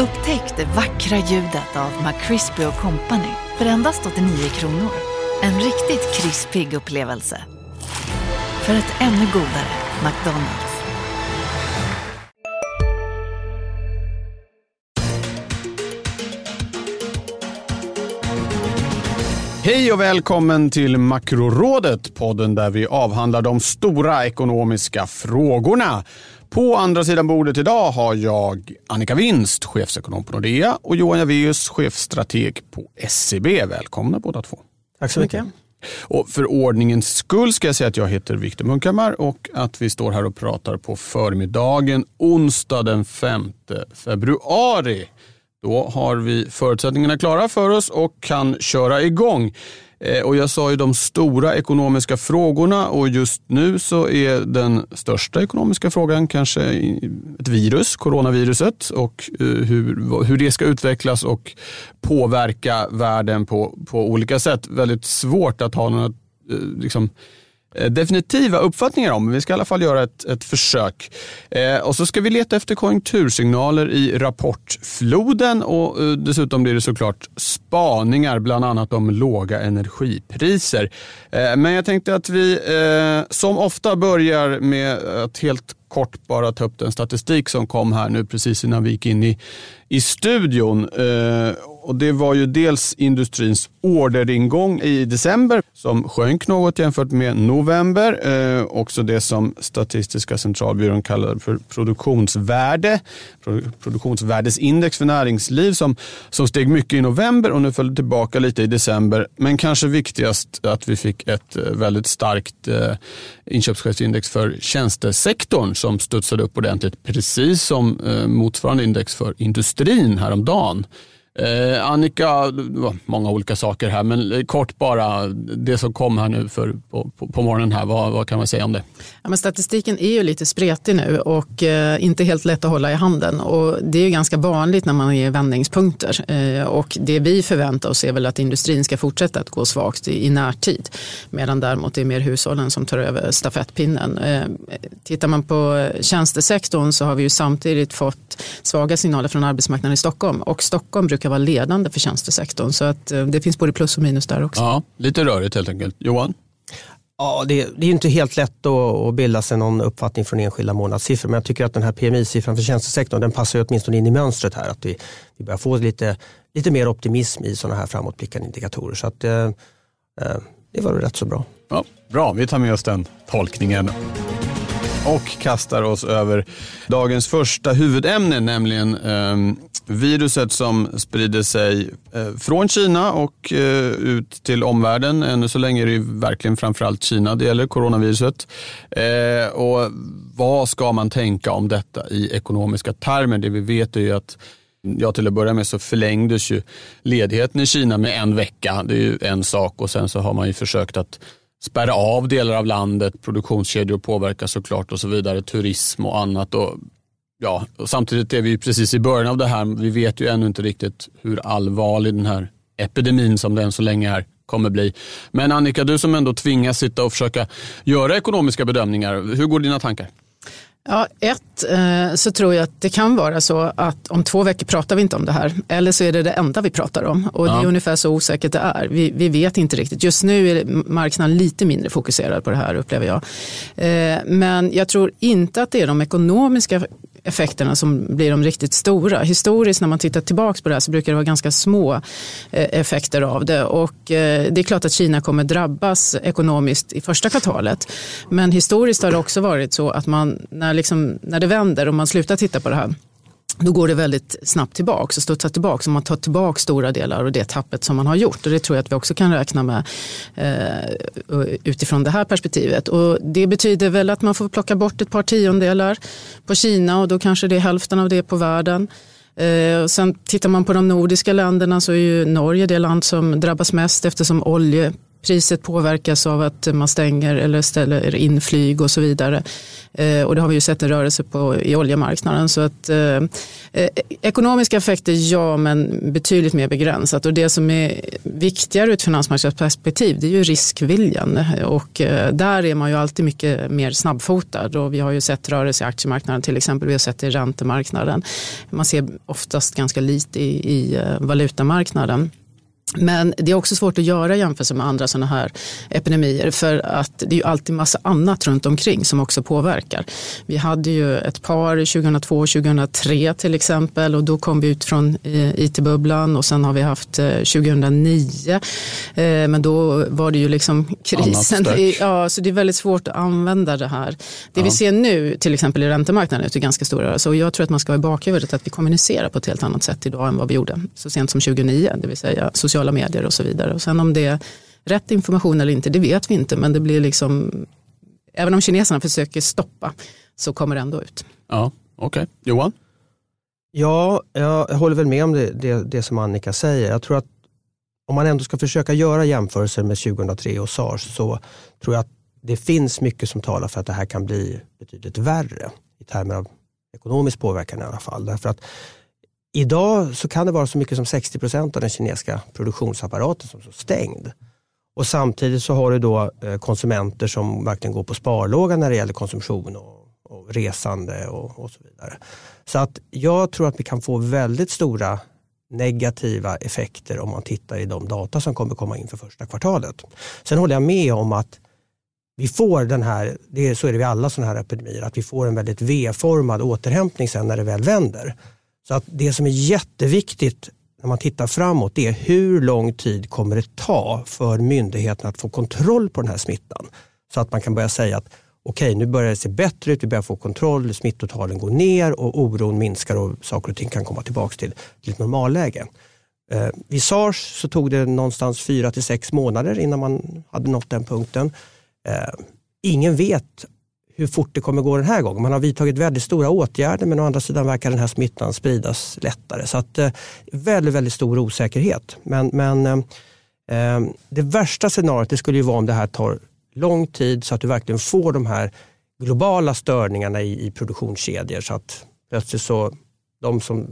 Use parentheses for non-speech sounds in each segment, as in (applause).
Upptäck det vackra ljudet av McCrispy Company för endast 89 kronor. En riktigt krispig upplevelse. För ett ännu godare McDonalds. Hej och välkommen till Makrorådet, podden där vi avhandlar de stora ekonomiska frågorna. På andra sidan bordet idag har jag Annika Winst, chefsekonom på Nordea och Johan Javeus, chefstrateg på SEB. Välkomna båda två. Tack så mycket. Och för ordningens skull ska jag säga att jag heter Viktor Munkhammar och att vi står här och pratar på förmiddagen onsdag den 5 februari. Då har vi förutsättningarna klara för oss och kan köra igång. Eh, och jag sa ju de stora ekonomiska frågorna och just nu så är den största ekonomiska frågan kanske ett virus, coronaviruset och eh, hur, hur det ska utvecklas och påverka världen på, på olika sätt. Väldigt svårt att ha några eh, liksom, Eh, Eh, definitiva uppfattningar om. Vi ska i alla fall göra ett, ett försök. Eh, och så ska vi leta efter konjunktursignaler i rapportfloden och eh, dessutom blir det såklart spaningar, bland annat om låga energipriser. Eh, men jag tänkte att vi eh, som ofta börjar med att helt kort bara ta upp den statistik som kom här nu precis innan vi gick in i, i studion. Eh, och det var ju dels industrins orderingång i december som sjönk något jämfört med november. Eh, också det som Statistiska centralbyrån kallar för produktionsvärde. Produktionsvärdesindex för näringsliv som, som steg mycket i november och nu föll tillbaka lite i december. Men kanske viktigast att vi fick ett eh, väldigt starkt eh, inköpschefsindex för tjänstesektorn som studsade upp ordentligt, precis som eh, motsvarande index för industrin häromdagen. Eh, Annika, många olika saker här, men kort bara det som kom här nu för, på, på, på morgonen här, vad, vad, kan man säga om det? Ja, men statistiken är ju lite spretig nu och eh, inte helt lätt att hålla i handen och det är ju ganska vanligt när man är i vändningspunkter eh, och det vi förväntar oss är väl att industrin ska fortsätta att gå svagt i, i närtid medan däremot det är mer hushållen som tar över stafettpinnen. Eh, tittar man på tjänstesektorn så har vi ju samtidigt fått svaga signaler från arbetsmarknaden i Stockholm och Stockholm brukar vara ledande för tjänstesektorn. Så att eh, det finns både plus och minus där också. Ja, lite rörigt helt enkelt. Johan? Ja, det, det är inte helt lätt att, bilda sig någon uppfattning från enskilda månadssiffror. Men jag tycker att den här PMI-siffran för tjänstesektorn den passar åtminstone in i mönstret här. Att vi, vi börjar få lite, lite mer optimism i sådana här framåtblickande indikatorer. Så att, eh, eh det var rätt så bra. Ja, bra, vi tar med oss den tolkningen och kastar oss över dagens första huvudämne, nämligen eh, viruset som sprider sig eh, från Kina och eh, ut till omvärlden. Ännu så länge är det verkligen framförallt Kina det gäller, coronaviruset. Eh, och vad ska man tänka om detta i ekonomiska termer? Det vi vet är ju att Ja, till att börja med så förlängdes ju ledigheten i Kina med en vecka. Det är ju en sak och sen så har man ju försökt att spärra av delar av landet, produktionskedjor påverkas såklart och så vidare, turism och annat. Och, ja, och samtidigt är vi precis i början av det här. Vi vet ju ännu inte riktigt hur allvarlig den här epidemin som den så länge är kommer bli. Men Annika, du som ändå tvingas sitta och försöka göra ekonomiska bedömningar, hur går dina tankar? Ja, ett eh, så tror jag att det kan vara så att om två veckor pratar vi inte om det här. Eller så är det det enda vi pratar om. Och ja. det är ungefär så osäkert det är. Vi, vi vet inte riktigt. Just nu är marknaden lite mindre fokuserad på det här upplever jag. Eh, men jag tror inte att det är de ekonomiska effekterna som blir de riktigt stora. Historiskt när man tittar tillbaka på det här så brukar det vara ganska små eh, effekter av det. Och eh, det är klart att Kina kommer drabbas ekonomiskt i första kvartalet. Men historiskt har det också varit så att man, när, liksom, när det vänder och man slutar titta på det här då går det väldigt snabbt tillbaka och studsar tillbaka. Så man tar tillbaka stora delar av det tappet som man har gjort. Och det tror jag att vi också kan räkna med eh, utifrån det här perspektivet. Och det betyder väl att man får plocka bort ett par tiondelar på Kina och då kanske det är hälften av det på världen. Eh, sen tittar man på de nordiska länderna så är ju Norge det land som drabbas mest eftersom olje priset påverkas av att man stänger eller ställer in flyg och så vidare. Eh, och det har vi ju sett en rörelse på i oljemarknaden. Så att, eh, eh, ekonomiska effekter ja, men betydligt mer begränsat. Och det som är viktigare ur ett finansmarknadsperspektiv det är ju riskviljan. Och eh, där är man ju alltid mycket mer snabbfotad. Och vi har ju sett rörelse i aktiemarknaden till exempel. Vi har sett det i räntemarknaden. Man ser oftast ganska lite i, i eh, valutamarknaden. Men det är också svårt att göra jämförelser med andra sådana här epidemier för att det är ju alltid massa annat runt omkring som också påverkar. Vi hade ju ett par 2002 och 2003 till exempel och då kom vi ut från eh, IT-bubblan och sen har vi haft 2009 eh, eh, men då var det ju liksom krisen. (laughs) Ja, så det är väldigt svårt att använda det här. Det ja. vi ser nu till exempel i räntemarknaden är ganska stora så jag tror att man ska ha i bakhuvudet att vi kommunicerar på ett helt annat sätt idag än vad vi gjorde så sent som 2009, det vill säga social sociala medier och så vidare. Och sen om det är rätt information eller inte, det vet vi inte. Men det blir liksom, även om kineserna försöker stoppa så kommer det ändå ut. Ja, okej. Okay. Johan? Ja, jag håller väl med om det, det, det, som Annika säger. Jag tror att om man ändå ska försöka göra jämförelser med 2003 och sars så tror jag att det finns mycket som talar för att det här kan bli betydligt värre i termer av ekonomisk påverkan i alla fall. Därför att Idag så kan det vara så mycket som 60 procent av den kinesiska produktionsapparaten som är stängd. Och samtidigt så har du då eh, konsumenter som verkligen går på sparlåga när det gäller konsumtion och, och resande och, och, så vidare. Så att jag tror att vi kan få väldigt stora negativa effekter om man tittar i de data som kommer komma in för första kvartalet. Sen håller jag med om att vi får den här, det är, så är det vid alla sådana här epidemier, att vi får en väldigt V-formad återhämtning sen när det väl vänder. Så att det som är jätteviktigt när man tittar framåt det är hur lång tid kommer det ta för myndigheterna att få kontroll på den här smittan. Så att man kan börja säga att okej, okay, nu börjar det se bättre ut, vi börjar få kontroll, smittotalen går ner och oron minskar och saker och ting kan komma tillbaka till, till ett normalläge. Eh, vid sars så tog det någonstans fyra till sex månader innan man hade nått den punkten. Eh, ingen vet hur fort det kommer gå den här gången. Man har vidtagit väldigt stora åtärder men å andra sidan verkar den här smittan spridas lättare. Så att, eh, väldigt, väldigt stor osäkerhet. Men, men eh, eh, det värsta scenariot det skulle ju vara om det här tar lång tid så att du verkligen får de här globala störningarna i, i produktionskedjor. Så att plötsligt så de som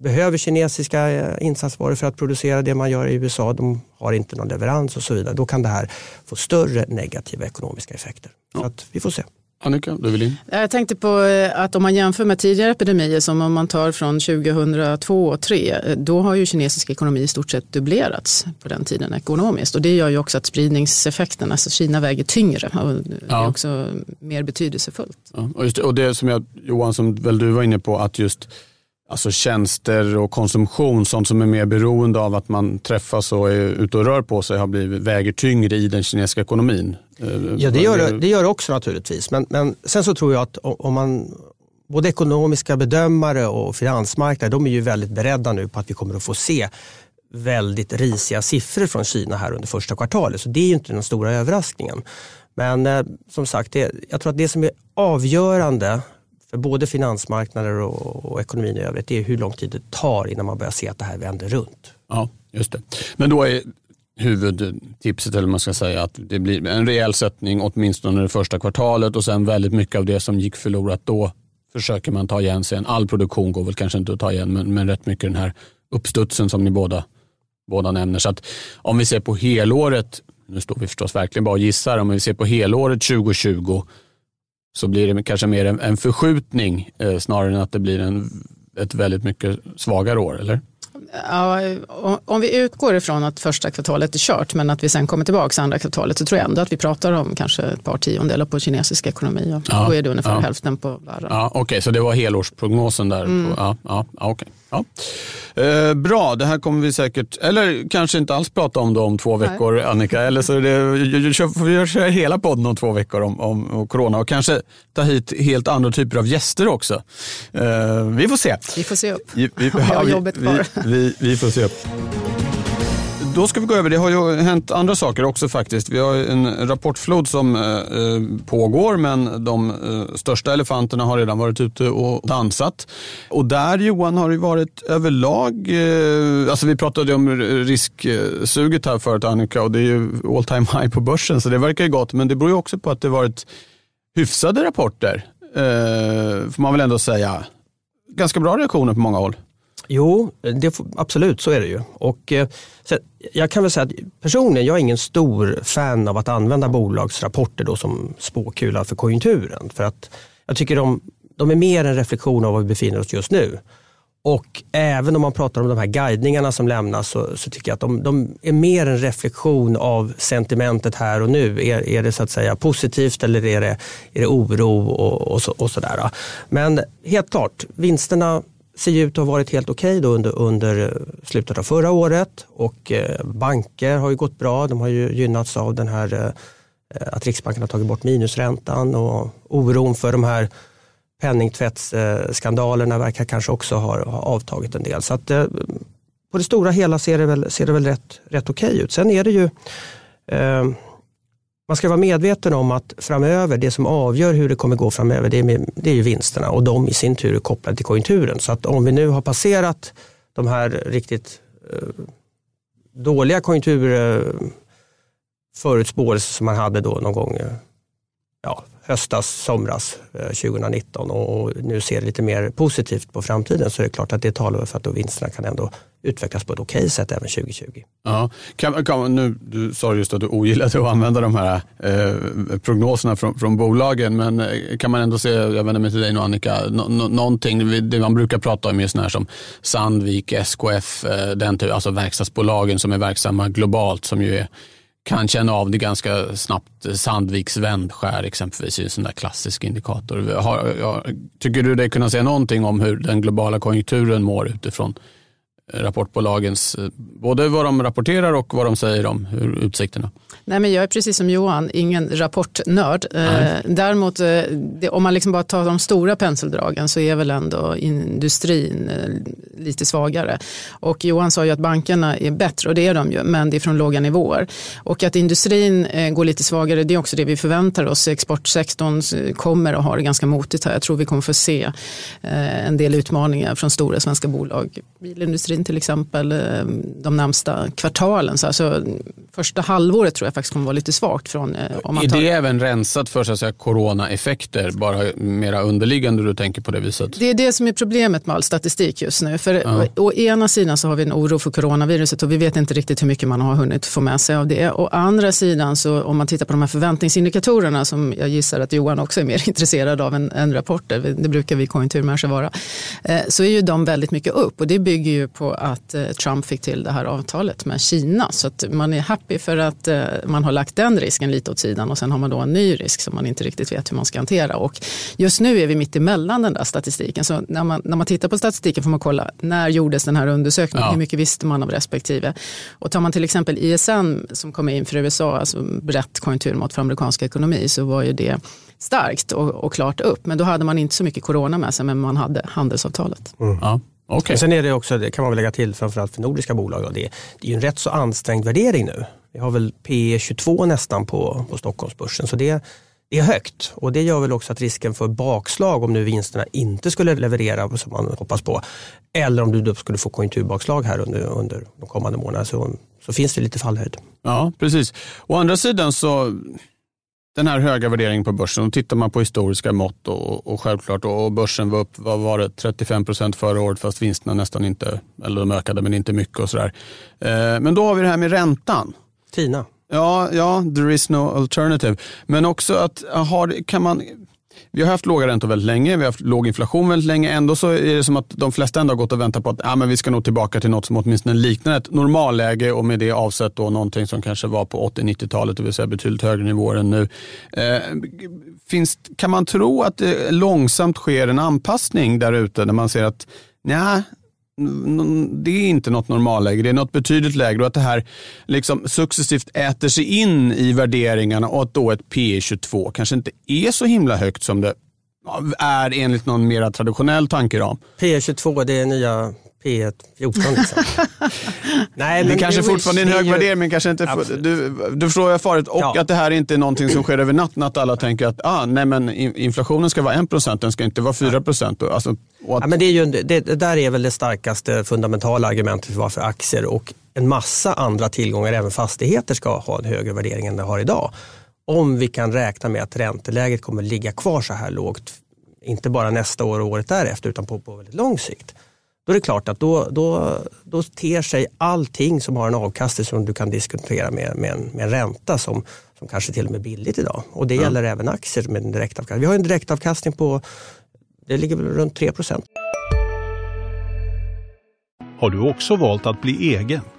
behöver kinesiska insatsvaror för att producera det man gör i USA, de har inte någon leverans och så vidare. Då kan det här få större negativa ekonomiska effekter. Så att vi får se. Annika, du vill in? Jag tänkte på eh, att om man jämför med tidigare epidemier som om man tar från 2002 och 2003 eh, då har ju kinesisk ekonomi i stort sett dubblerats på den tiden ekonomiskt och det gör ju också att spridningseffekten, alltså Kina väger tyngre och ja. är också mer betydelsefullt. Ja, och, det, och det som jag, Johan, som väl du var inne på, att just alltså tjänster och konsumtion, sånt som är mer beroende av att man träffas och är ute och rör på sig, har blivit, väger tyngre i den kinesiska ekonomin. Eh, ja, det gör det, det gör också naturligtvis. Men, men sen så tror jag att om man både ekonomiska bedömare och finansmarknader, de är ju väldigt beredda nu på att vi kommer att få se väldigt risiga siffror från Kina här under första kvartalet. Så det är ju inte den stora överraskningen. Men eh, som sagt, det, jag tror att det som är avgörande för både finansmarknader och, och ekonomin i övrigt, det är hur lång tid det tar innan man börjar se att det här vänder runt. Ja, just det. Men då är huvudtipset, eller man ska säga, att det blir en rejäl sättning åtminstone det första kvartalet och sen väldigt mycket av det som gick förlorat då försöker man ta igen sen. All produktion går väl kanske inte att ta igen, men, men rätt mycket den här uppstudsen som ni båda, båda nämner. Så att om vi ser på helåret, nu står vi förstås verkligen bara och gissar, om vi ser på helåret 2020 så blir det kanske mer en, en förskjutning eh, snarare än att det blir en, ett väldigt mycket svagare år, eller? Ja, om vi utgår ifrån att första kvartalet är kört men att vi sen kommer tillbaka andra kvartalet så tror jag ändå att vi pratar om kanske ett par tiondelar på kinesisk ekonomi och ja, då är det ungefär ja. hälften på världen. Ja, Okej, okay, så det var helårsprognosen där. Mm. På, ja, ja, okay. Ja. Eh, bra, det här kommer vi säkert, eller kanske inte alls prata om då om två veckor Nej. Annika. Eller så det, vi kör hela podden om två veckor om, om, om, corona och kanske ta hit helt andra typer av gäster också. Eh, vi får se. Vi får se upp. Vi, vi, kvar. Vi, vi, vi får se upp då ska vi gå över, det har ju hänt andra saker också faktiskt. Vi har en rapportflod som eh, eh, pågår men de eh, största elefanterna har redan varit ute och dansat. Och där Johan har det varit överlag, eh, alltså vi pratade om risksuget här förut Annika och det är ju all time high på börsen så det verkar ju gott men det beror ju också på att det varit hyfsade rapporter, eh, får man väl ändå säga. Ganska bra reaktioner på många håll. Jo, det, absolut så är det ju. Och, eh, jag kan väl säga att personligen, jag är ingen stor fan av att använda bolagsrapporter då som spåkula för konjunkturen. För att jag tycker de, de är mer en reflektion av var vi befinner oss just nu. Och även om man pratar om de här guidningarna som lämnas så, så tycker jag att de, de, är mer en reflektion av sentimentet här och nu. Är, är det så att säga positivt eller är det, är det oro och, och, så, och sådär. Men helt klart, vinsterna ser ut att ha varit helt okej okay under, under eh, slutet av förra året och eh, banker har ju gått bra. De har ju gynnats av den här eh, att Riksbanken har tagit bort minusräntan och oron för de här penningtvättsskandalerna verkar kanske också ha, ha avtagit en del. Så att, på det stora hela ser det väl, ser det väl rätt, rätt okej okay ut. Sen är det ju eh, man ska vara medveten om att framöver, det som avgör hur det kommer gå framöver, det är, det är ju vinsterna och de i sin tur är kopplade till konjunkturen. Så att om vi nu har passerat de här riktigt eh, dåliga konjunkturförutspåelser eh, som man hade då någon gång eh, ja, höstas, somras eh, 2019 och nu ser lite mer positivt på framtiden så är det klart att det talar för att då vinsterna kan ändå utvecklas på ett okej okay sätt även 2020. Ja. Kan, kan, nu, du sa just att du ogillade att använda de här eh, prognoserna från, från bolagen, men eh, kan man ändå se, jag vänder mig till dig nu Annika, no, no, någonting, det man brukar prata om är sådana här som Sandvik, SKF, eh, den typ, alltså verkstadsbolagen som är verksamma globalt som ju är kan känna av det ganska snabbt. Sandviks vändskär exempelvis är en sån där klassisk indikator. Har, har, tycker du dig kunna säga någonting om hur den globala konjunkturen mår utifrån eh, rapportbolagens, eh, både vad de rapporterar och vad de säger om hur utsikterna? Nej, men jag är precis som Johan, ingen rapportnörd. Eh, däremot, eh, det, om man liksom bara tar de stora penseldragen så är väl ändå industrin eh, lite svagare. Och Johan sa ju att bankerna är bättre och det är de ju, men det är från låga nivåer. Och att industrin går lite svagare, det är också det vi förväntar oss. Exportsektorn kommer att ha det ganska motigt här. Jag tror vi kommer få se en del utmaningar från stora svenska bolag. Bilindustrin till exempel, de närmsta kvartalen. Så alltså, första halvåret tror jag faktiskt kommer vara lite svagt. Från, eh, om man tar... Är det även rensat för så att säga, coronaeffekter, bara mera underliggande du tänker på det viset? Det är det som är problemet med all statistik just nu. För ja. Å ena sidan så har vi en oro för coronaviruset och vi vet inte riktigt hur mycket man har hunnit få med sig av det. Å andra sidan så om man tittar på de här förväntningsindikatorerna som jag gissar att Johan också är mer (laughs) intresserad av än, än rapporter, det brukar vi konjunkturmänniskor vara, eh, så är ju de väldigt mycket upp och det bygger ju på att eh, Trump fick till det här avtalet med Kina. Så att man är happy för att man har lagt den risken lite åt sidan och sen har man då en ny risk som man inte riktigt vet hur man ska hantera. Och just nu är vi mitt emellan den där statistiken. Så när man, när man tittar på statistiken får man kolla när gjordes den här undersökningen, ja. hur mycket visste man av respektive. Och tar man till exempel ISM som kommer in för USA, alltså brett konjunkturmått för amerikansk ekonomi, så var ju det starkt och, och, klart upp. Men då hade man inte så mycket corona med sig, men man hade handelsavtalet. Mm. Ja. Okay. sen är det också, det kan man väl lägga till framförallt för nordiska bolag, då, det, det är ju en rätt så ansträngd värdering nu. Vi har väl P 22 nästan på, på Stockholmsbörsen. Så det, det är högt och det gör väl också att risken för bakslag om nu vinsterna inte skulle leverera som man hoppas på eller om du skulle få konjunkturbakslag här under, under de kommande månaderna så, så finns det lite fallhöjd. Ja, precis. Å andra sidan så den här höga värderingen på börsen, och tittar man på historiska mått och, och självklart, och börsen var upp, vad var det, 35 procent förra året fast vinsterna nästan inte, eller de ökade men inte mycket och sådär. Eh, men då har vi det här med räntan. Tina. Ja, ja, there is no alternative. Men också att, har, kan man, vi har haft låga räntor väldigt länge, vi har haft låg inflation väldigt länge. Ändå så är det som att de flesta ändå har gått och väntat på att ja, men vi ska nog tillbaka till något som åtminstone liknar ett normalläge och med det avsett då någonting som kanske var på 80-90-talet, det vill säga betydligt högre nivåer än nu. Eh, finns, kan man tro att det långsamt sker en anpassning där ute när man ser att Nej, det är inte något normalläge, det är något betydligt lägre och att det här liksom successivt äter sig in i värderingarna och att då ett P 22 kanske inte är så himla högt som det är enligt någon mera traditionell tankeram. P 22 det är nya P 14 liksom. (laughs) Nej, men det kanske fortfarande är en hög ju... värdering, men kanske inte... Du, du förstår vad jag farit. Och ja. att det här inte är någonting som sker över natten, att alla tänker att ah, nej, men inflationen ska vara 1%, den ska inte vara 4%. Alltså, att... ja, men det, är ju, det, det där är väl det starkaste fundamentala argumentet för varför aktier och en massa andra tillgångar, även fastigheter, ska ha en högre värdering än det har idag. Om vi kan räkna med att ränteläget kommer ligga kvar så här lågt, inte bara nästa år och året därefter, utan på, på väldigt lång sikt då är det klart att då, då, då ter sig allting som har en avkastning som du kan diskutera med, med, en, med en ränta som, som kanske till och med är billigt idag. Och det ja. gäller även aktier med en direktavkastning. Vi har en direktavkastning på, det ligger väl runt 3% Har du också valt att bli egen?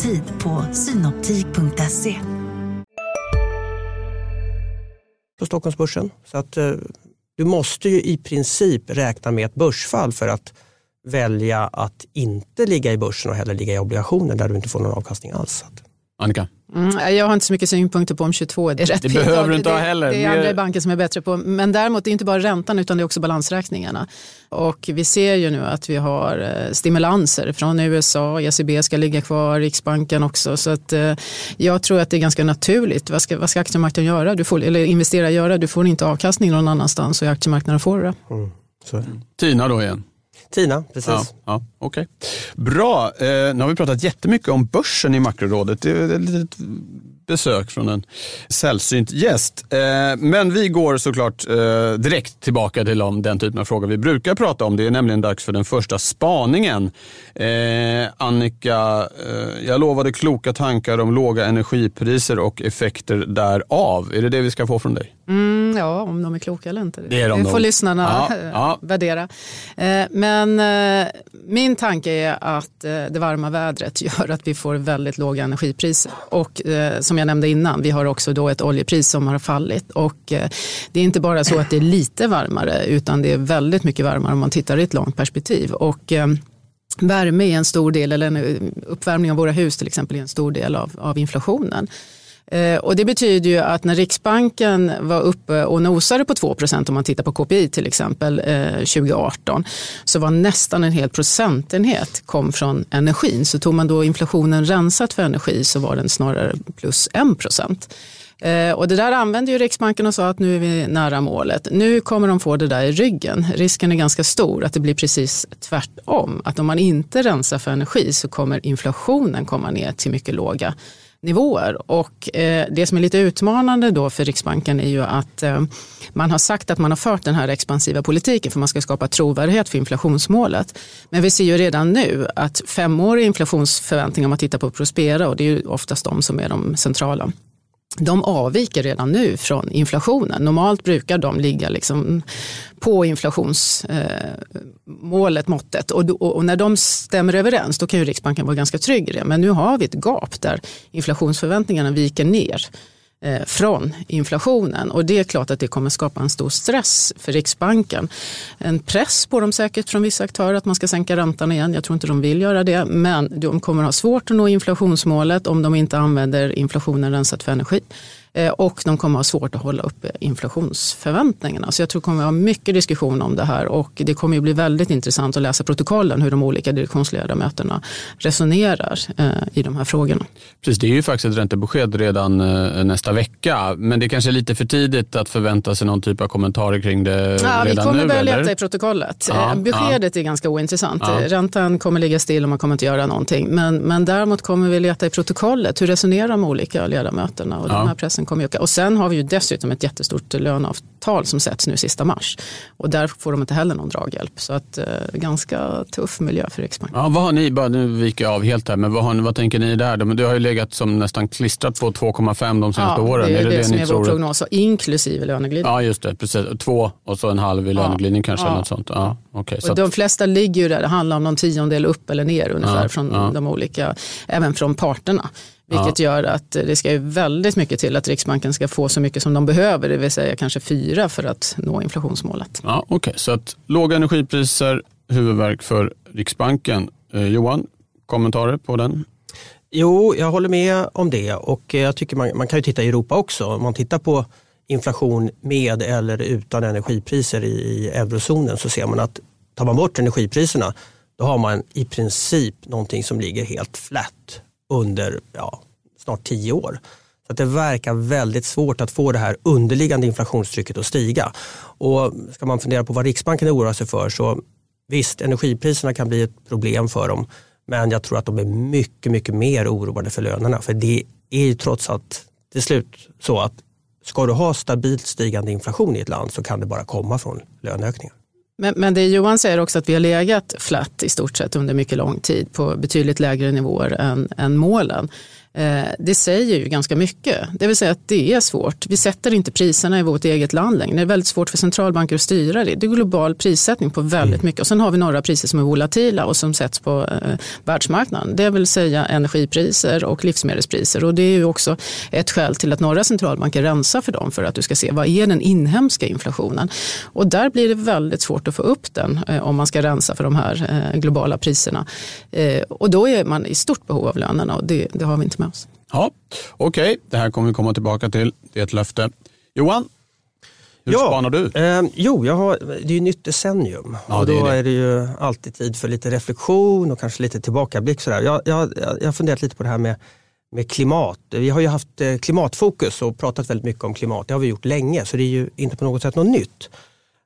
Tid på synoptik.se. På Stockholmsbörsen. Så att, eh, du måste ju i princip räkna med ett börsfall för att välja att inte ligga i börsen och hellre ligga i obligationer där du inte får någon avkastning alls. Annika? Mm, jag har inte så mycket synpunkter på om 22 är rätt. Det behöver du inte ha heller. Det är andra i banken som är bättre på. Men däremot det är inte bara räntan utan det är också balansräkningarna. Och vi ser ju nu att vi har eh, stimulanser från USA, ECB ska ligga kvar, Riksbanken också. Så att, eh, jag tror att det är ganska naturligt. Vad ska, vad ska aktiemarknaden göra? Du får, eller investera göra? Du får inte avkastning någon annanstans och i aktiemarknaden får du det. Mm, Tina då igen? Tina, precis. Ja, ja, okay. Bra, eh, nu har vi pratat jättemycket om börsen i makrorådet. Det är ett litet besök från en sällsynt gäst. Eh, men vi går såklart eh, direkt tillbaka till om den typen av frågor vi brukar prata om. Det är nämligen dags för den första spaningen. Eh, Annika, eh, jag lovade kloka tankar om låga energipriser och effekter därav. Är det det vi ska få från dig? Mm, ja, om de är kloka eller inte. Det, är de det får lyssnarna ja, ja. värdera. Eh, men eh, min tanke är att eh, det varma vädret (laughs) gör att vi får väldigt låga energipriser. Och som jag nämnde innan, vi har också då ett oljepris som har fallit. Och det är inte bara så att det är lite varmare, utan det är väldigt mycket varmare om man tittar i ett långt perspektiv. Och Värme är en stor del, eller en uppvärmning av våra hus till exempel, är en stor del av, av inflationen. Eh, och det betyder ju att när Riksbanken var uppe och nosade på 2% om man tittar på KPI till exempel eh, 2018 så var nästan en hel procentenhet kom från energin. Så tog man då inflationen rensat för energi så var den snarare plus 1 procent. Eh, och det där använde ju Riksbanken och sa att nu är vi nära målet. Nu kommer de få det där i ryggen. Risken är ganska stor att det blir precis tvärtom. Att om man inte rensar för energi så kommer inflationen komma ner till mycket låga nivåer. Och eh, det som är lite utmanande då för Riksbanken är ju att eh, man har sagt att man har fört den här expansiva politiken för man ska skapa trovärdighet för inflationsmålet. Men vi ser ju redan nu att femårig inflationsförväntning om man tittar på Prospera och det är ju oftast de som är de centrala de avviker redan nu från inflationen. Normalt brukar de ligga liksom på inflationsmålet, eh, måttet. Och, och, och, när de stämmer överens då kan ju Riksbanken vara ganska trygg i det. Men nu har vi ett gap där inflationsförväntningarna viker ner eh, Eh, från inflationen. Och det är klart att det kommer skapa en stor stress för Riksbanken. En press på dem säkert från vissa aktörer att man ska sänka räntan igen. Jag tror inte de vill göra det. Men de kommer ha svårt att nå inflationsmålet om de inte använder inflationen rensat för energi. Eh, och de kommer ha svårt att hålla uppe inflationsförväntningarna. Så jag tror det kommer att ha mycket diskussion om det här och det kommer att bli väldigt intressant att läsa protokollen hur de olika direktionsledamöterna resonerar eh, i de här frågorna. Precis, det är ju faktiskt ett räntebesked redan eh, nästa vecka men det kanske är lite för tidigt att förvänta sig någon typ av kommentarer kring det ja, redan nu? Vi kommer nu, börja leta i protokollet. Ja, Beskedet ja. är ganska ointressant. Ja. Räntan kommer ligga still och man kommer inte göra någonting. Men, men däremot kommer vi leta i protokollet. Hur resonerar de olika ledamöterna och ja. den här pressen kommer öka. Och sen har vi ju dessutom ett jättestort löneavtal som sätts nu sista mars. Och där får de inte heller någon draghjälp. Så att, eh, ganska tuff miljö för Riksbanken. Ja, vad har ni, bara nu viker jag av helt här, men vad, har ni, vad tänker ni där? Du har ju legat som nästan klistrat på 2,5 de senaste ja, åren. Det är, är det, det, som ni är vår prognos, inklusive löneglidning. Ja, just det. Precis. Två och så en halv i löneglidning kanske. Ja. Eller något sånt. Ja, okay, och de flesta ligger ju där, det handlar om någon tiondel upp eller ner ungefär Ja, från ja. de olika, även från parterna. Vilket gör att det ska ju väldigt mycket till att Riksbanken ska få så mycket som de behöver, det vill säga kanske fyra för att nå inflationsmålet. Ja, Okej, så att låga energipriser, huvudverk för Riksbanken. Eh, Johan, kommentarer på den? Jo, jag håller med om det och jag tycker man, man kan ju titta i Europa också. Om man tittar på inflation med eller utan energipriser i, i eurozonen så ser man att tar man bort energipriserna då har man i princip någonting som ligger helt flat under ja, snart tio år. Så att det verkar väldigt svårt att få det här underliggande inflationstrycket att stiga. Och ska man fundera på vad Riksbanken oroar sig för så visst, energipriserna kan bli ett problem för dem. Men jag tror att de är mycket, mycket mer oroade för lönerna. För det är ju trots allt till slut så att ska du ha stabilt stigande inflation i ett land så kan det bara komma från löneökningar. Men, men det Johan säger också att vi har legat flat i stort sett under mycket lång tid på betydligt lägre nivåer än, än målen. Eh, det säger ju ganska mycket. Det vill säga att det är svårt. Vi sätter inte priserna i vårt eget land längre. Det är väldigt svårt för centralbanker att styra det. Det är global prissättning på väldigt mycket. Och sen har vi några priser som är volatila och som sätts på eh, världsmarknaden. Det vill säga energipriser och livsmedelspriser. Och det är ju också ett skäl till att några centralbanker rensar för dem för att du ska se vad är den inhemska inflationen. Och där blir det väldigt svårt att få upp den eh, om man ska rensa för de här eh, globala priserna. Eh, och då är man i stort behov av lönerna och det, det har vi inte med oss. Ja, Okej, det här kommer vi komma tillbaka till. Det är ett löfte. Johan, hur spanar du? Eh, jo, jag har, det är ju nytt decennium Ja, och det är då det. är det ju alltid tid för lite reflektion och kanske lite tillbakablick. Sådär. Jag, jag, jag har funderat lite på det här med, med klimat. Vi har ju haft eh, klimatfokus och pratat väldigt mycket om klimat. Det har vi gjort länge så det är ju inte på något sätt något nytt.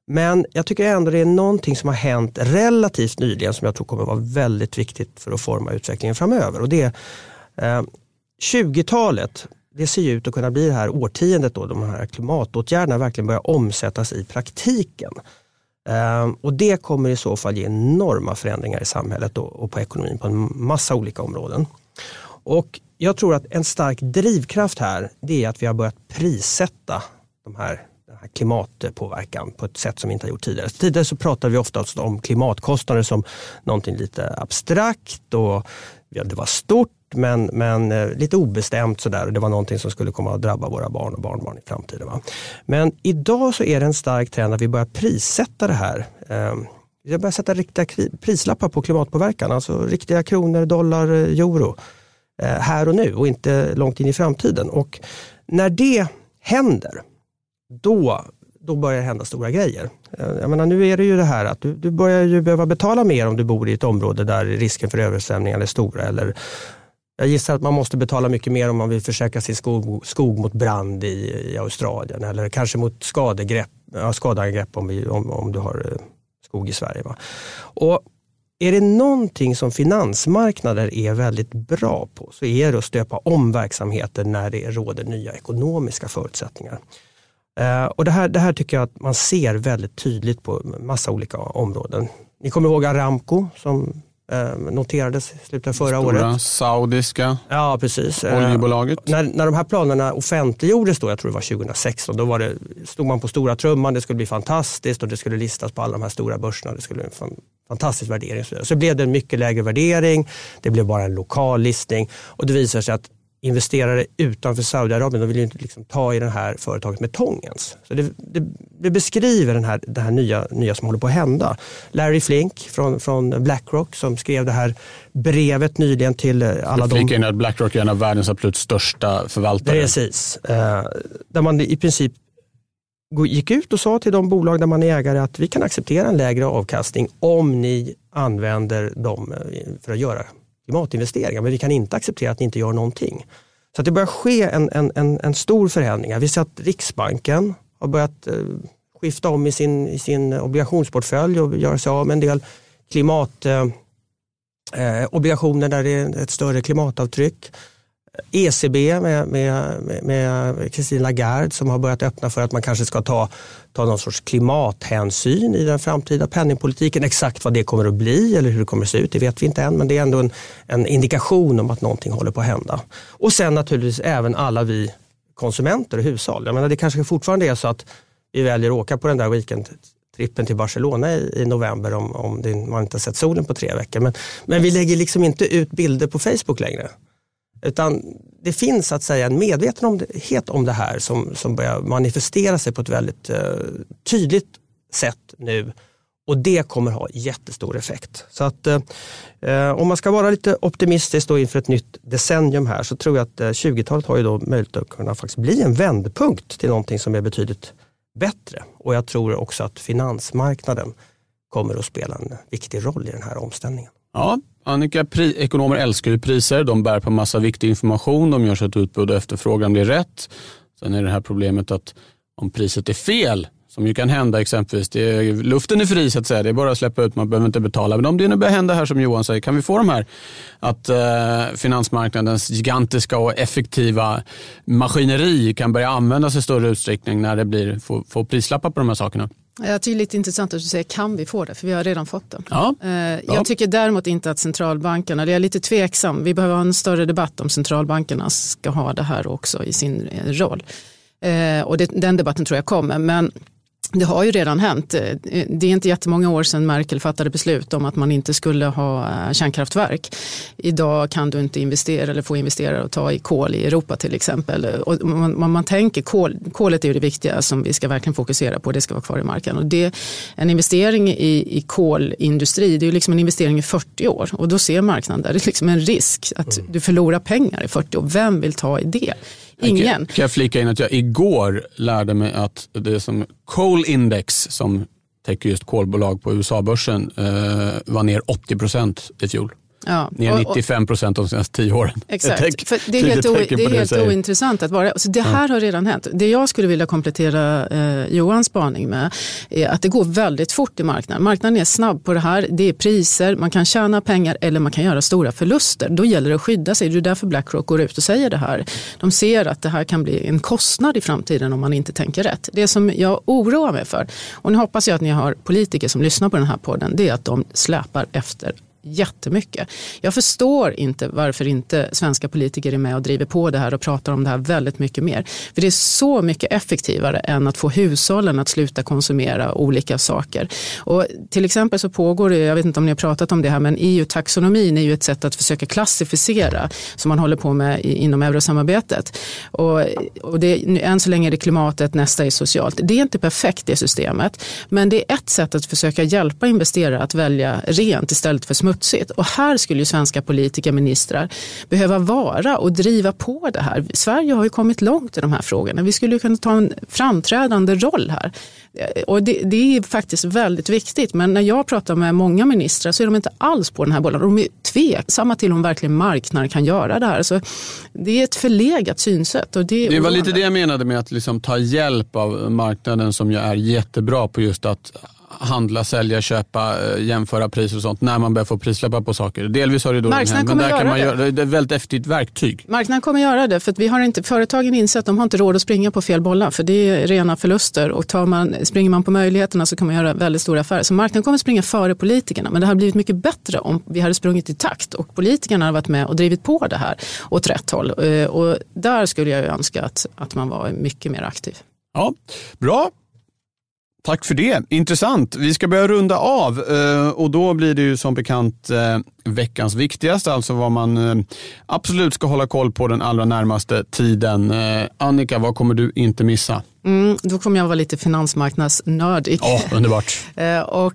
Men jag tycker ändå det är någonting som har hänt relativt nyligen som jag tror kommer vara väldigt viktigt för att forma utvecklingen framöver. Och det är, eh, 20-talet, det ser ju ut att kunna bli det här årtiondet då de här klimatåtgärderna verkligen börjar omsättas i praktiken. Ehm, och det kommer i så fall ge enorma förändringar i samhället och, på ekonomin på en massa olika områden. Och jag tror att en stark drivkraft här det är att vi har börjat prissätta de här, den här klimatpåverkan på ett sätt som vi inte har gjort tidigare. Tidigare så pratade vi oftast om klimatkostnader som någonting lite abstrakt och ja, det var stort men, men eh, lite obestämt sådär och det var någonting som skulle komma att drabba våra barn och barnbarn i framtiden. Va? Men idag så är det en stark trend att vi börjar prissätta det här. Eh, vi börjar sätta riktiga prislappar på klimatpåverkan, alltså riktiga kronor, dollar, eh, euro eh, här och nu och inte långt in i framtiden. Och när det händer, då, då börjar det hända stora grejer. Eh, jag menar, nu är det ju det här att du, du börjar ju behöva betala mer om du bor i ett område där risken för översvämningar är stora. Eller, jag gissar att man måste betala mycket mer om man vill försäkra sin skog, skog mot brand i, i Australien eller kanske mot skadegrepp, ja, skadeangrepp om, vi, om, om du har eh, skog i Sverige. Va? Och är det någonting som finansmarknader är väldigt bra på så är det att stöpa om verksamheter när det råder nya ekonomiska förutsättningar. Eh, och det, här, det här tycker jag att man ser väldigt tydligt på massa olika områden. Ni kommer ihåg Aramco som noterades i slutet av förra Stora året. saudiska Ja, precis. Eh, oljebolaget. när, när de här planerna offentliggjordes, då, jag tror det var 2016, då var det, stod man på stora trumman, det skulle bli fantastiskt och det skulle listas på alla de här stora börserna. Det skulle bli en fan, fantastisk värdering. så blev det en mycket lägre värdering, det blev bara en lokal listning och det visar sig att investerare utanför Saudiarabien de vill ju inte liksom ta i det här företaget med tångens. Så det, det, det beskriver den här, det här nya, nya som håller på att hända. Larry Flink från, från Blackrock som skrev det här brevet nyligen till eh, alla de Flika in att Blackrock är en av världens absolut största förvaltare. Precis. Eh, där man i princip gick ut och sa till de bolag där man är ägare att vi kan acceptera en lägre avkastning om ni använder dem eh, för att göra klimatinvesteringar. Men vi kan inte acceptera att ni inte gör någonting. Så att det börjar ske en, en, en, en stor förändring. Vi ser att Riksbanken har börjat eh, skifta om i sin, i sin obligationsportfölj och göra sig av med en del klimatobligationer eh, eh där det är ett större klimatavtryck. ECB med, med, med Christine Lagarde som har börjat öppna för att man kanske ska ta, ta någon sorts klimathänsyn i den framtida penningpolitiken. Exakt vad det kommer att bli eller hur det kommer att se ut, det vet vi inte än. Men det är ändå en, en indikation om att någonting håller på att hända. Och sen naturligtvis även alla vi konsumenter och hushåll. Jag menar, det kanske fortfarande är så att vi väljer att åka på den där weekendtrippen till Barcelona i, i november om, om det, man inte har sett solen på tre veckor. Men, men vi lägger liksom inte ut bilder på Facebook längre. Utan det finns att säga en medvetenhet om det här som, som börjar manifestera sig på ett väldigt eh, tydligt sätt nu. Och det kommer ha jättestor effekt. Så att eh, eh om man ska vara lite optimistisk då inför ett nytt decennium här så tror jag att eh, 20-talet har ju då möjlighet att kunna faktiskt bli en vändpunkt till någonting som är betydligt bättre. Och jag tror också att finansmarknaden kommer att spela en viktig roll i den här omställningen. Ja, Annika, pri, ekonomer älskar ju priser. De bär på massa viktig information. De gör så att utbud och efterfrågan blir rätt. Sen är det här problemet att om priset är fel, som ju kan hända exempelvis, det är, luften är fri så att säga, det är bara att släppa ut, man behöver inte betala. Men om det nu börjar hända här som Johan säger, kan vi få de här att eh, finansmarknadens gigantiska och effektiva maskineri kan börja användas i större utsträckning när det blir, får, får prislappar på de här sakerna? Jag tycker det är lite intressant att du säger kan vi få det, för vi har redan fått det. Ja. Eh, jag tycker däremot inte att centralbankerna, det är lite tveksam, vi behöver ha en större debatt om centralbankerna ska ha det här också i sin roll. Eh, och det, den debatten tror jag kommer, men det har ju redan hänt. Eh, det är inte jättemånga år sedan Merkel fattade beslut om att man inte skulle ha eh, kärnkraftverk. Idag kan du inte investera eller få investerare att ta i kol i Europa till exempel. Och man, man tänker kol, kolet är det viktiga som vi ska verkligen fokusera på. Det ska vara kvar i marken. Och det, en investering i, i kolindustri det är liksom en investering i 40 år och då ser marknaden där det är liksom en risk att du förlorar pengar i 40 år. Vem vill ta i det? Ingen. Kan jag flika in att jag igår lärde mig att det som Coal Index som täcker just kolbolag på USA-börsen eh, var ner 80 procent i fjol. Ja. Ner 95 procent de senaste tio åren. Exakt, för det är helt, o, det är helt ointressant att vara. Alltså det här ja. har redan hänt. Det jag skulle vilja komplettera eh, Johans spaning med är att det går väldigt fort i marknaden. Marknaden är snabb på det här. Det är priser, man kan tjäna pengar eller man kan göra stora förluster. Då gäller det att skydda sig. Det är därför Blackrock går ut och säger det här. De ser att det här kan bli en kostnad i framtiden om man inte tänker rätt. Det som jag oroar mig för, och nu hoppas jag att ni har politiker som lyssnar på den här podden, det är att de släpar efter jättemycket. Jag förstår inte varför inte svenska politiker är med och driver på det här och pratar om det här väldigt mycket mer. För det är så mycket effektivare än att få hushållen att sluta konsumera olika saker. Och till exempel så pågår det, jag vet inte om ni har pratat om det här, men EU-taxonomin är ju ett sätt att försöka klassificera som man håller på med inom eurosamarbetet. Och, och det, än så länge är det klimatet, nästa är socialt. Det är inte perfekt det systemet, men det är ett sätt att försöka hjälpa investerare att välja rent istället för smutsigt smutsigt. Och här skulle ju svenska politiker, ministrar behöva vara och driva på det här. Sverige har ju kommit långt i de här frågorna. Vi skulle kunna ta en framträdande roll här. Och det, det, är faktiskt väldigt viktigt. Men när jag pratar med många ministrar så är de inte alls på den här bollen. De är tveksamma till om verkligen marknaden kan göra det här. Så det är ett förlegat synsätt. Och det, det var lite det jag menade med att liksom ta hjälp av marknaden som ju är jättebra på just att handla, sälja, köpa, eh, jämföra priser och sånt när man börjar få prislappar på saker. Delvis har det då Marknaden men där kan man det. göra det är ett väldigt effektivt verktyg. Marknaden kommer göra det för att vi har inte, företagen inser att de har inte råd att springa på fel bollar för det är rena förluster och tar man, springer man på möjligheterna så kan man göra väldigt stora affärer. Så marknaden kommer springa före politikerna men det hade blivit mycket bättre om vi hade sprungit i takt och politikerna hade varit med och drivit på det här åt rätt håll. Eh, och där skulle jag önska att, att man var mycket mer aktiv. Ja, Bra, Tack för det. Intressant. Vi ska börja runda av eh, och då blir det ju som bekant eh, veckans viktigaste, alltså vad man eh, absolut ska hålla koll på den allra närmaste tiden. Annika, vad kommer du inte missa? Mm, då kommer jag vara lite finansmarknadsnördig. Oh, underbart. (laughs) och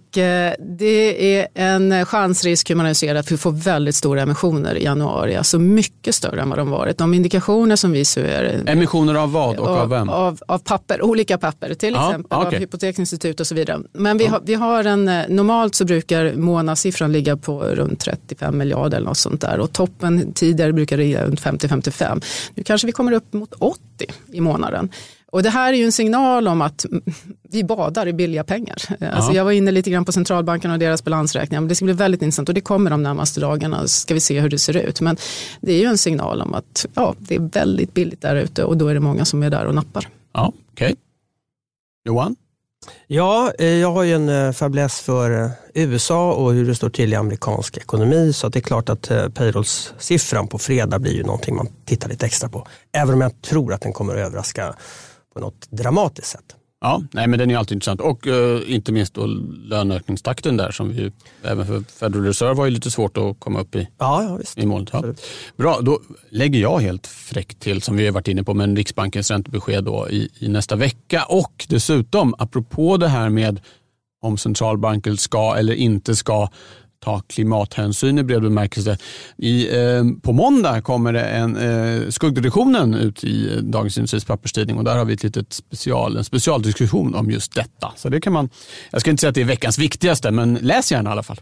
det är en chansrisk hur man ser att vi får väldigt stora emissioner i januari, alltså mycket större än vad de varit. De indikationer som vi ser. Emissioner av vad och av, av vem? Av, av, papper, olika papper, till ja, exempel okay. av hypoteksinstitut och så vidare. Men vi, ja. har, vi har en, normalt så brukar månadssiffran ligga på runt 35 miljarder eller något sånt där och toppen tidigare brukar ligga runt 50-55. Nu kanske vi kommer upp mot 80 i månaden. Och det här är ju en signal om att vi badar i billiga pengar. Alltså jag var inne lite grann på centralbanken och deras balansräkningar. Men det ska bli väldigt intressant och det kommer de närmaste dagarna. ska vi se hur det ser ut. Men det är ju en signal om att ja, det är väldigt billigt där ute och då är det många som är där och nappar. Ja, okay. Johan? Ja, eh, jag har ju en eh, fäbless för eh, USA och hur det står till i amerikansk ekonomi. Så det är klart att payrollssiffran på fredag blir ju någonting man tittar lite extra på. Även om jag tror att den kommer att överraska på något dramatiskt sätt. Ja, nej, men den är alltid intressant och uh, inte minst då löneökningstakten där som vi även för Federal Reserve var ju lite svårt att komma upp i, ja, ja, visst. i målet. Ja. Bra, då lägger jag helt fräckt till som vi har varit inne på med Riksbankens räntebesked då i, i nästa vecka och dessutom apropå det här med om centralbanken ska eller inte ska ta klimathänsyn i bred bemärkelse. I, eh, på måndag kommer det en eh, skuggreduktionen ut i Dagens Industris papperstidning och där har vi ett litet special, en specialdiskussion om just detta. Så det kan man, jag ska inte säga att det är veckans viktigaste, men läs gärna i alla fall.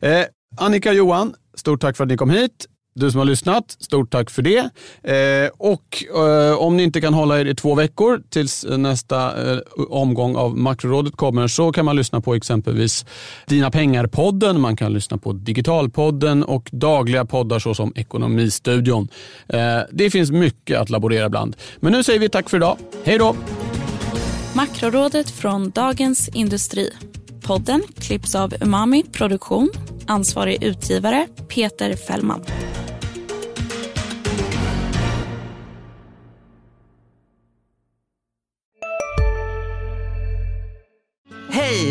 Eh, Annika och Johan, stort tack för att ni kom hit. Du som har lyssnat, stort tack för det. Eh, och eh, om ni inte kan hålla er i två veckor tills nästa eh, omgång av Makrorådet kommer så kan man lyssna på exempelvis Dina pengar-podden, man kan lyssna på Digitalpodden och dagliga poddar såsom Ekonomistudion. Eh, det finns mycket att laborera bland. Men nu säger vi tack för idag. Hej då! Makrorådet från Dagens Industri. Podden klipps av Umami Produktion. Ansvarig utgivare Peter Fällman.